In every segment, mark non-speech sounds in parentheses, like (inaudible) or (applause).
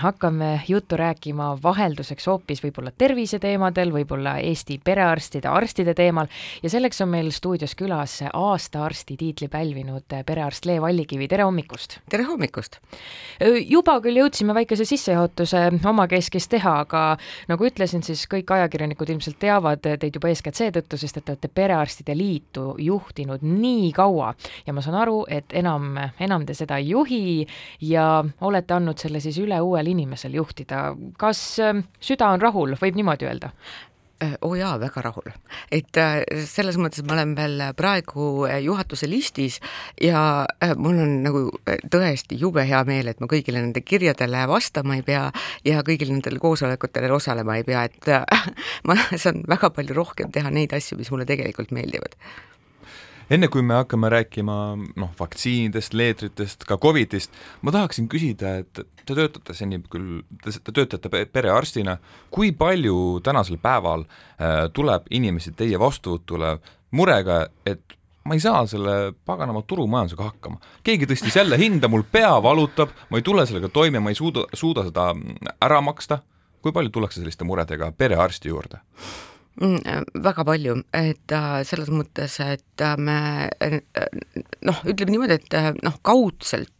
hakkame juttu rääkima vahelduseks hoopis võib-olla terviseteemadel, võib-olla Eesti perearstide, arstide teemal ja selleks on meil stuudios külas aasta arsti tiitli pälvinud perearst Le Vallikivi, tere hommikust! tere hommikust! juba küll jõudsime väikese sissejuhatuse omakeskis teha, aga nagu ütlesin, siis kõik ajakirjanikud ilmselt teavad teid juba eeskätt seetõttu, sest et te olete Perearstide Liitu juhtinud nii kaua ja ma saan aru, et enam, enam te seda ei juhi ja olete andnud selle siis üle uuele inimesel juhtida. kas ähm, süda on rahul, võib niimoodi öelda? Äh, oo oh jaa, väga rahul. et äh, selles mõttes ma olen veel praegu äh, juhatuse listis ja mul on nagu tõesti jube hea meel, et ma kõigile nende kirjadele vastama ei pea ja kõigil nendel koosolekutel osalema ei pea, et (laughs) ma saan väga palju rohkem teha neid asju, mis mulle tegelikult meeldivad enne kui me hakkame rääkima noh, vaktsiinidest, leetritest, ka Covidist, ma tahaksin küsida, et te töötate seni küll, te töötate perearstina, kui palju tänasel päeval äh, tuleb inimesi teie vastuvõtule murega, et ma ei saa selle paganama turumajandusega hakkama. keegi tõstis jälle hinda, mul pea valutab, ma ei tule sellega toime, ma ei suuda, suuda seda ära maksta. kui palju tullakse selliste muredega perearsti juurde? Mm, äh, väga palju, et äh, selles mõttes, et äh, me noh, ütleme niimoodi, et noh, kaudselt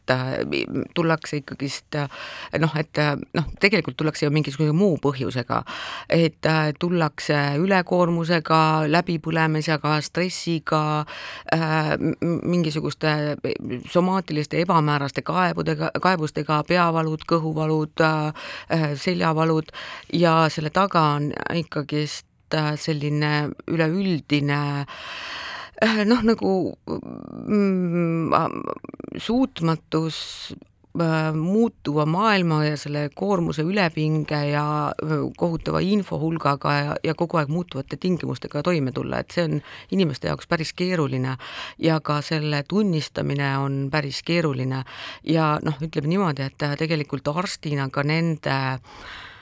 tullakse ikkagist noh, et noh, tegelikult tullakse ju mingisuguse muu põhjusega, et tullakse ülekoormusega, läbipõlemisega, stressiga mingisuguste somaatiliste ebamääraste kaebudega, kaebustega, peavalud, kõhuvalud seljavalud. Ja selle taga on ikkagist selline üleüldine äh, noh, nagu mm, suutmatus äh, muutuva maailma ja selle koormuse ülepinge ja kohutava infohulgaga ja, ja kogu aeg muutuvate tingimustega toime tulla, et see on inimeste jaoks päris keeruline. Ja ka selle tunnistamine on päris keeruline. Ja noh, ütleme niimoodi, et tegelikult arstina ka nende äh, Äh,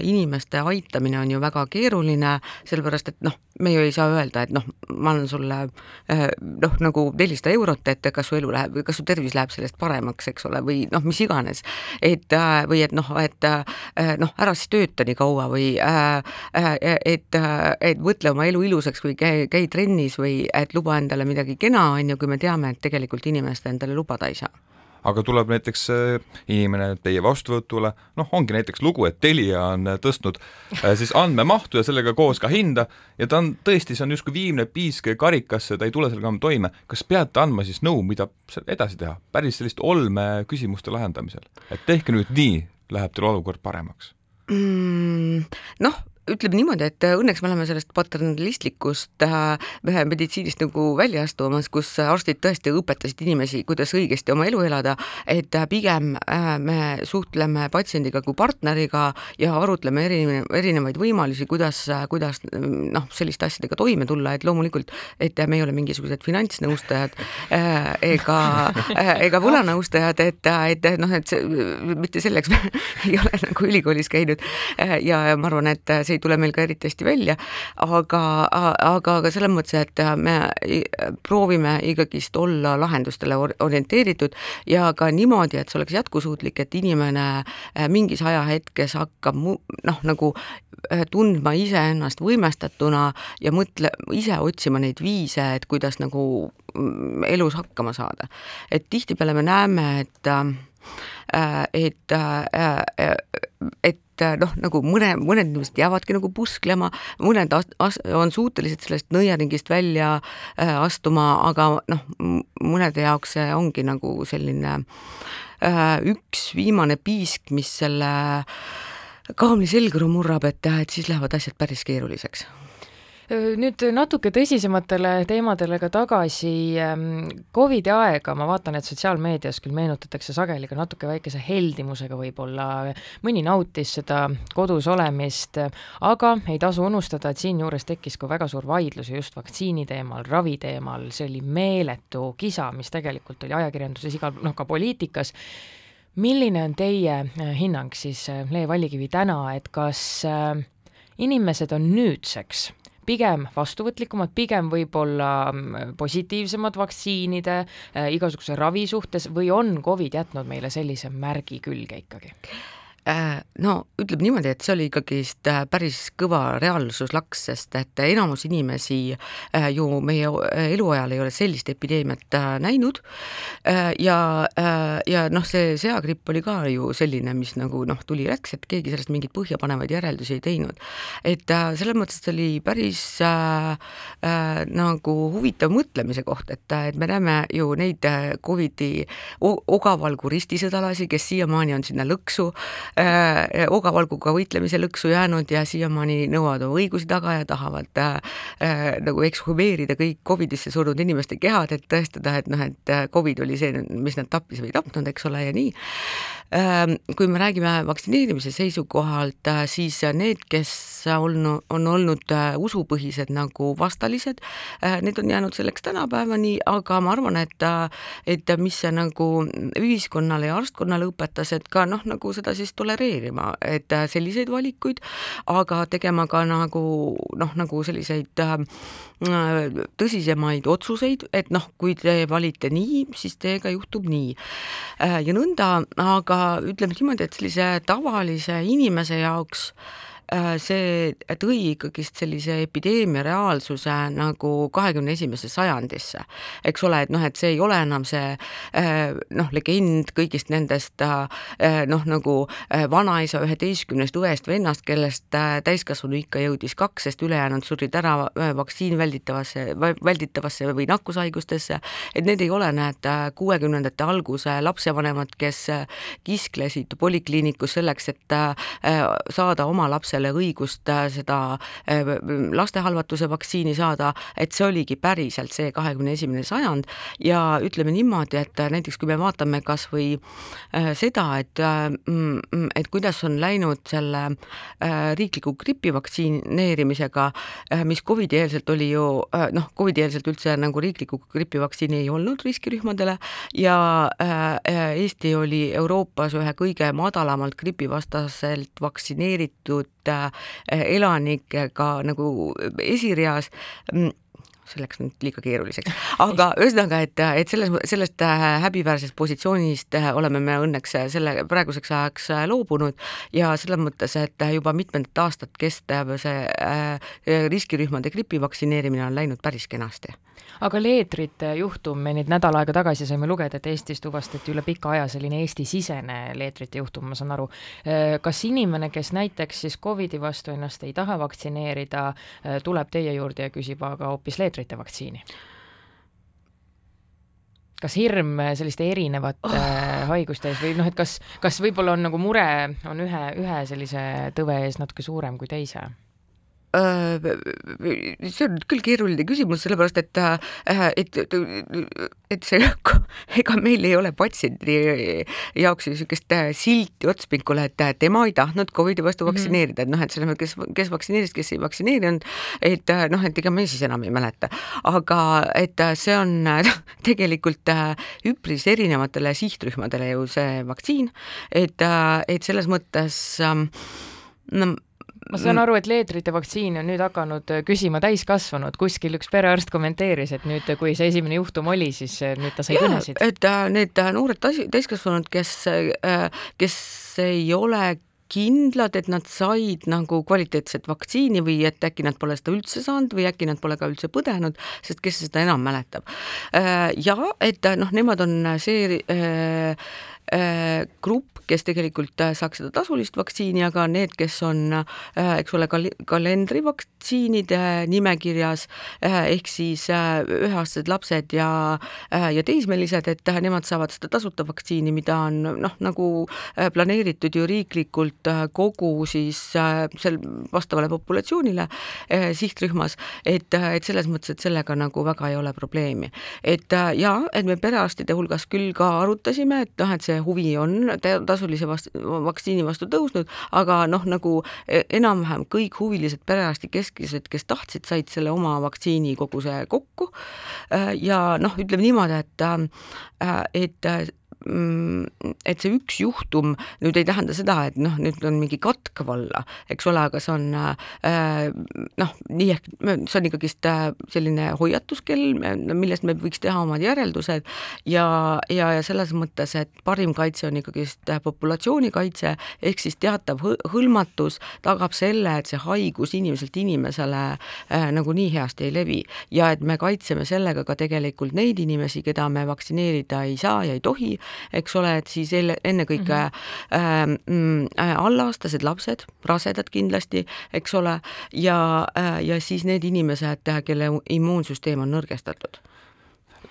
inimeste aitamine on ju väga keeruline, sellepärast et noh, me ju ei saa öelda, et noh, ma annan sulle äh, noh, nagu nelisada eurot, et kas su elu läheb, kas su tervis läheb sellest paremaks, eks ole, või noh, mis iganes. et äh, või et noh, et noh, ära siis tööta nii kaua või et, et võtle oma elu ilusaks või käi, käi trennis või et luba endale midagi kena, on ju, kui me teame, et tegelikult inimest endale lubada ei saa aga tuleb näiteks äh, inimene teie vastuvõtule, noh, ongi näiteks lugu, et Telia on äh, tõstnud äh, siis andmemahtu ja sellega koos ka hinda ja ta on tõesti, see on justkui viimne piisk karikasse, ta ei tule sellega enam toime. kas peate andma siis nõu, mida edasi teha, päris sellist olme küsimuste lahendamisel, et tehke nüüd nii, läheb teil olukord paremaks mm,? Noh ütleme niimoodi, et äh, õnneks me oleme sellest paternalistlikust äh, meditsiinist nagu välja astumas, kus arstid tõesti õpetasid inimesi, kuidas õigesti oma elu elada, et äh, pigem me suhtleme patsiendiga kui partneriga ja arutleme erinevaid, erinevaid võimalusi, kuidas, kuidas noh, selliste asjadega toime tulla, et loomulikult, et me ei ole mingisugused finantsnõustajad ega, ega võlanõustajad, et, et noh, et see, mitte selleks (laughs) ei ole nagu ülikoolis käinud ja ma arvan, et see ei tule meil ka eriti hästi välja, aga, aga, aga selles mõttes, et me proovime ikkagist olla lahendustele orienteeritud ja ka niimoodi, et see oleks jätkusuutlik, et inimene äh, mingis ajahetkes hakkab mu-, noh, nagu äh, tundma iseennast võimestatuna ja mõtle, ise otsima neid viise, et kuidas nagu mm, elus hakkama saada. et tihtipeale me näeme, äh, et, et et noh, nagu mõne, mõned inimesed jäävadki nagu pusklema, mõned as-, on suutelised sellest nõiaringist välja äh, astuma, aga noh, mõnede jaoks see ongi nagu selline äh, üks viimane piisk, mis selle kaamli selgroo murrab, et, et siis lähevad asjad päris keeruliseks nüüd natuke tõsisematele teemadele ka tagasi. Ähm, Covidi aega ma vaatan, et sotsiaalmeedias küll meenutatakse sageli ka natuke väikese heldimusega võib-olla, mõni nautis seda kodus olemist, aga ei tasu unustada, et siinjuures tekkis ka väga suur vaidlus just vaktsiini teemal, ravi teemal, see oli meeletu kisa, mis tegelikult oli ajakirjanduses igal, noh ka poliitikas. Milline on teie äh, hinnang siis, äh, Le Vallikivi, täna, et kas äh, inimesed on nüüdseks pigem vastuvõtlikumad, pigem võib-olla mm, positiivsemad vaktsiinide äh,, igasuguse ravi suhtes või on Covid jätnud meile sellise märgi külge ikkagi? Äh, no ütleme niimoodi, et see oli ikkagist äh, päris kõva reaalsuslaks, sest et enamus inimesi äh, ju meie eluajal ei ole sellist epideemiat näinud ja, ja noh, see seagripp oli ka ju selline, mis nagu noh, tuli-läks, et keegi sellest mingeid põhjapanevaid järeldusi ei teinud. et selles mõttes see oli päris äh, äh, nagu huvitav mõtlemise koht, et, et me näeme ju neid Covidi ogavalgu ristisõdalasi, kes siiamaani on sinna lõksu äh, ogavalguga võitlemise lõksu jäänud ja siiamaani nõuavad oma õigusi taga ja tahavad äh, äh, nagu ekshumeerida kõik Covidisse surnud inimeste kehad, et tõestada, et noh, et äh, Covid oli see, mis nad tappis või ei tapnud, eks ole, ja nii äh,. kui me räägime vaktsineerimise seisukohalt äh,, siis need, kes on, on olnud äh, usupõhised nagu vastalised äh,, need on jäänud selleks tänapäevani, aga ma arvan, et äh, et mis see nagu ühiskonnale ja arstkonnale õpetas, et ka noh, nagu seda siis tolereerima, et äh, selliseid valikuid, aga tegema ka nagu noh, nagu selliseid äh, tõsisemaid otsuseid, et noh, kui te valite nii, siis teiega juhtub nii. Äh, ja nõnda, aga ütleme niimoodi, et sellise tavalise inimese jaoks äh, see tõi ikkagist sellise epideemia reaalsuse nagu kahekümne esimesse sajandisse. eks ole, et noh, et see ei ole enam see äh, noh, legend kõigist nendest äh, noh, nagu vanaisa üheteistkümnest õest-vennast, kellest täiskasvanu ikka jõudis kaks, sest ülejäänud surid ära vaktsiin välditavasse, välditavasse või nakkushaigustesse, et need ei ole, näed, kuuekümnendate alguse lapsevanemad, kes kisklesid polikliinikus selleks, et saada oma lapse lapsele õigust äh, seda äh, lastehalvatuse vaktsiini saada, et see oligi päriselt see kahekümne esimene sajand. Ja ütleme niimoodi, et äh, näiteks kui me vaatame kas või seda, et mm, et kuidas on läinud selle riikliku gripi vaktsineerimisega, mis Covidi-eelselt oli ju noh, Covidi-eelselt üldse nagu riiklikku gripivaktsiini ei olnud riskirühmadele ja Eesti oli Euroopas ühe kõige madalamalt gripivastaselt vaktsineeritud elanikega nagu esireas. Mm, see läks nüüd liiga keeruliseks, aga ühesõnaga, et, et selles, sellest äh, häbiväärsest positsioonist äh, oleme me õnneks selle praeguseks ajaks loobunud ja selles mõttes, et juba mitmendat aastat kestev see riskirühmade gripi vaktsineerimine on läinud päris kenasti aga leetrite juhtum, me nüüd nädal aega tagasi saime lugeda, et Eestis tuvastati üle pika aja selline Eesti-sisene leetrite juhtum, ma saan aru. Äh, kas inimene, kes näiteks siis Covidi vastu ennast ei taha vaktsineerida, äh, tuleb teie juurde ja küsib aga hoopis leetrite vaktsiini? kas hirm selliste erinevate oh. haiguste ees või noh, et kas, kas võib-olla on nagu mure on ühe, ühe sellise tõve ees natuke suurem kui teise? Äh, see on küll keeruline küsimus, sellepärast et, äh, et, et see, (laughs) ega meil ei ole patsiendi jaoks niisugust äh, silti otspingule, et tema ei tahtnud Covidi vastu mhm. vaktsineerida, et noh, et selles mõttes, kes, kes vaktsineeris, kes ei vaktsineerinud, et noh, et ega me siis enam ei mäleta. aga et see on tegelikult üpris erinevatele sihtrühmadele ju see vaktsiin, et, et selles mõttes no ma saan aru, et leetrite vaktsiini on nüüd hakanud äh, küsima täiskasvanud, kuskil üks perearst kommenteeris, et nüüd, kui see esimene juhtum oli, siis äh, nüüd ta sai kõnesid. et äh, need noored täiskasvanud, kes, kes ei ole kindlad, et nad said nagu kvaliteetset vaktsiini või et äkki nad pole seda üldse saanud või äkki nad pole ka üldse põdenud, sest kes seda enam mäletab. ja et noh, nemad on see Äh, grupp, kes tegelikult äh, saaks seda tasulist vaktsiini, aga need, kes on äh, eks ole, kal-, kalendrivaktsiinide nimekirjas ehk siis üheaastased lapsed ja, ja teismelised, et nemad saavad seda tasuta vaktsiini, mida on noh, nagu planeeritud ju riiklikult kogu siis sel vastavale populatsioonile sihtrühmas, et, et selles mõttes, et sellega nagu väga ei ole probleemi. et jaa, et me perearstide hulgas küll ka arutasime, et noh, et see huvi on tasulise vastu, vaktsiini vastu tõusnud, aga noh, nagu e, enam-vähem kõik huvilised perearstikeskused, kes tahtsid, said selle oma vaktsiini koguse kokku. Ja noh, ütleme niimoodi, et, et mm, et see üks juhtum nüüd ei tähenda seda, et noh, nüüd on mingi katk valla, eks ole, aga see on äh, noh, nii ehk see on ikkagist äh, selline hoiatuskell, millest me võiks teha omad järeldused ja, ja, ja selles mõttes, et parim kaitse on ikkagist populatsioonikaitse, ehk siis teatav hõlmatus tagab selle, et see haigus inimeselt inimesele äh, nagu nii heasti ei levi ja et me kaitseme sellega ka tegelikult neid inimesi, keda me vaktsineerida ei saa ja ei tohi, eks ole, et siis ennekõike mm -hmm. äh, allaaastased lapsed, rasedad kindlasti, eks ole, ja äh,, ja siis need inimesed, kelle immuunsüsteem on nõrgestatud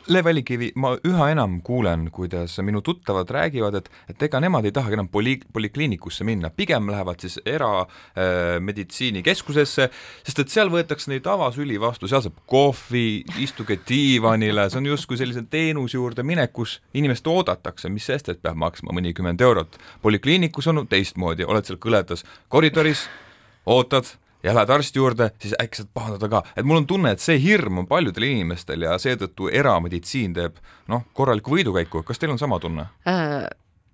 Lev Välikivi, ma üha enam kuulen, kuidas minu tuttavad räägivad, et, et ega nemad ei tahagi enam poli-, polikliinikusse minna, pigem lähevad siis erameditsiinikeskusesse äh,, sest et seal võetakse neid avasüli vastu, seal saab kohvi, istuge diivanile, see on justkui sellise teenuse juurde minek, kus inimest oodatakse, mis sest, et peab maksma mõnikümmend eurot. polikliinikus on teistmoodi, oled seal kõledas koridoris, ootad ja lähed arsti juurde, siis äkki saad pahandada ka, et mul on tunne, et see hirm on paljudel inimestel ja seetõttu erameditsiin teeb noh, korralikku võidukäiku, kas teil on sama tunne? Äh,?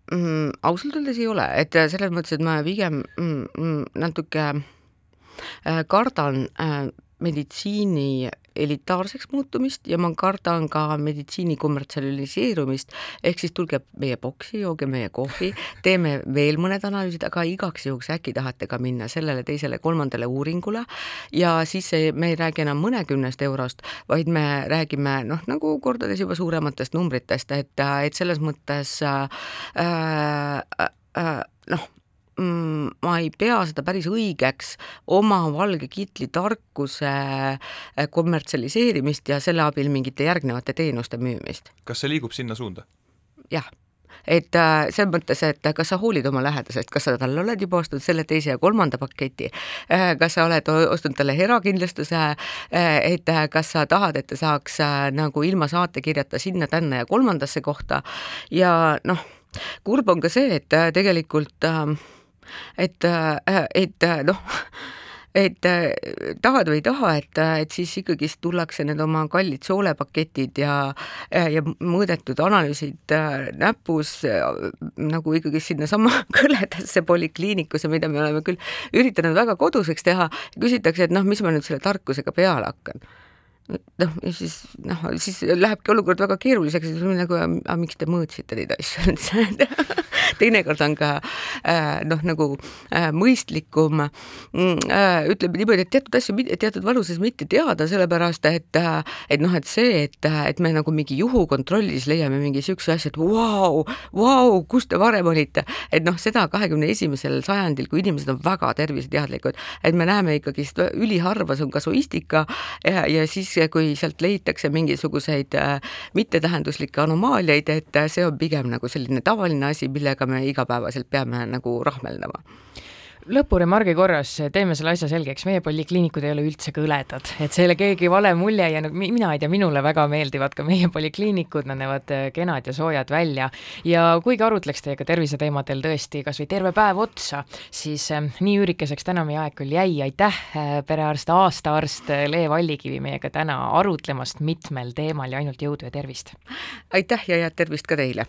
Mm, ausalt öeldes ei ole, et selles mõttes, et ma pigem mm, mm, natuke äh, kardan äh, meditsiini elitaarseks muutumist ja ma kardan ka meditsiini kommertsialiseerumist, ehk siis tulge meie boksi, jooge meie kohvi, teeme veel mõned analüüsid, aga igaks juhuks äkki tahate ka minna sellele teisele kolmandale uuringule. Ja siis ei, me ei räägi enam mõnekümnest eurost, vaid me räägime noh, nagu kordades juba suurematest numbritest, et, et selles mõttes äh, äh, äh, noh, mm, ma ei pea seda päris õigeks oma valge kitli tarkuse äh, kommertsialiseerimist ja selle abil mingite järgnevate teenuste müümist. kas see liigub sinna suunda? jah. Et äh, selles mõttes, et kas sa hoolid oma lähedasest, kas sa talle oled juba ostnud selle, teise ja kolmanda paketi, äh, kas sa oled ostnud talle erakindlustuse, et kas sa tahad, et ta saaks nagu ilma saatekirjata sinna-tänna ja kolmandasse kohta? Ja noh, kurb on ka see, et tegelikult äh, et, äh, et äh, noh, et äh, tahad või ei taha, et, et siis ikkagist tullakse need oma kallid soolepaketid ja, ja mõõdetud analüüsid näpus nagu ikkagi sinnasama (laughs) kõledasse polikliinikusse, mida me oleme küll üritanud väga koduseks teha, küsitakse, et noh, mis ma nüüd selle tarkusega peale hakkan noh, ja siis noh, siis lähebki olukord väga keeruliseks, siis nagu, aga miks te mõõtsite neid asju üldse? (laughs) Teinekord on ka äh, noh, nagu äh, mõistlikum mm, äh, ütleme niimoodi, et teatud asju teatud vanuses mitte teada, sellepärast et et noh, et see, et, et me nagu mingi juhukontrollis leiame mingi niisuguse asja, et vau, vau, kus te varem olite, et noh, seda kahekümne esimesel sajandil, kui inimesed on väga terviseteadlikud, et me näeme ikkagist üliharva, see on kasuistika ja, ja siis kui sealt leitakse mingisuguseid äh, mittetähenduslikke anomaaliaid, et äh, see on pigem nagu selline tavaline asi, millega me igapäevaselt peame nagu rahmeldama lõpuremargi korras teeme selle asja selgeks, meie polikliinikud ei ole üldse kõledad, et see ei ole keegi vale mulje ja no mina ei tea, minule väga meeldivad ka meie polikliinikud, nad näevad äh, kenad ja soojad välja. ja kuigi arutleks teiega terviseteemadel tõesti kas või terve päev otsa, siis äh, nii üürikeseks täna meie aeg küll jäi, aitäh, äh, perearst, aastaarst Le Vallikivi meiega täna arutlemast mitmel teemal ja ainult jõudu ja tervist! aitäh ja head tervist ka teile!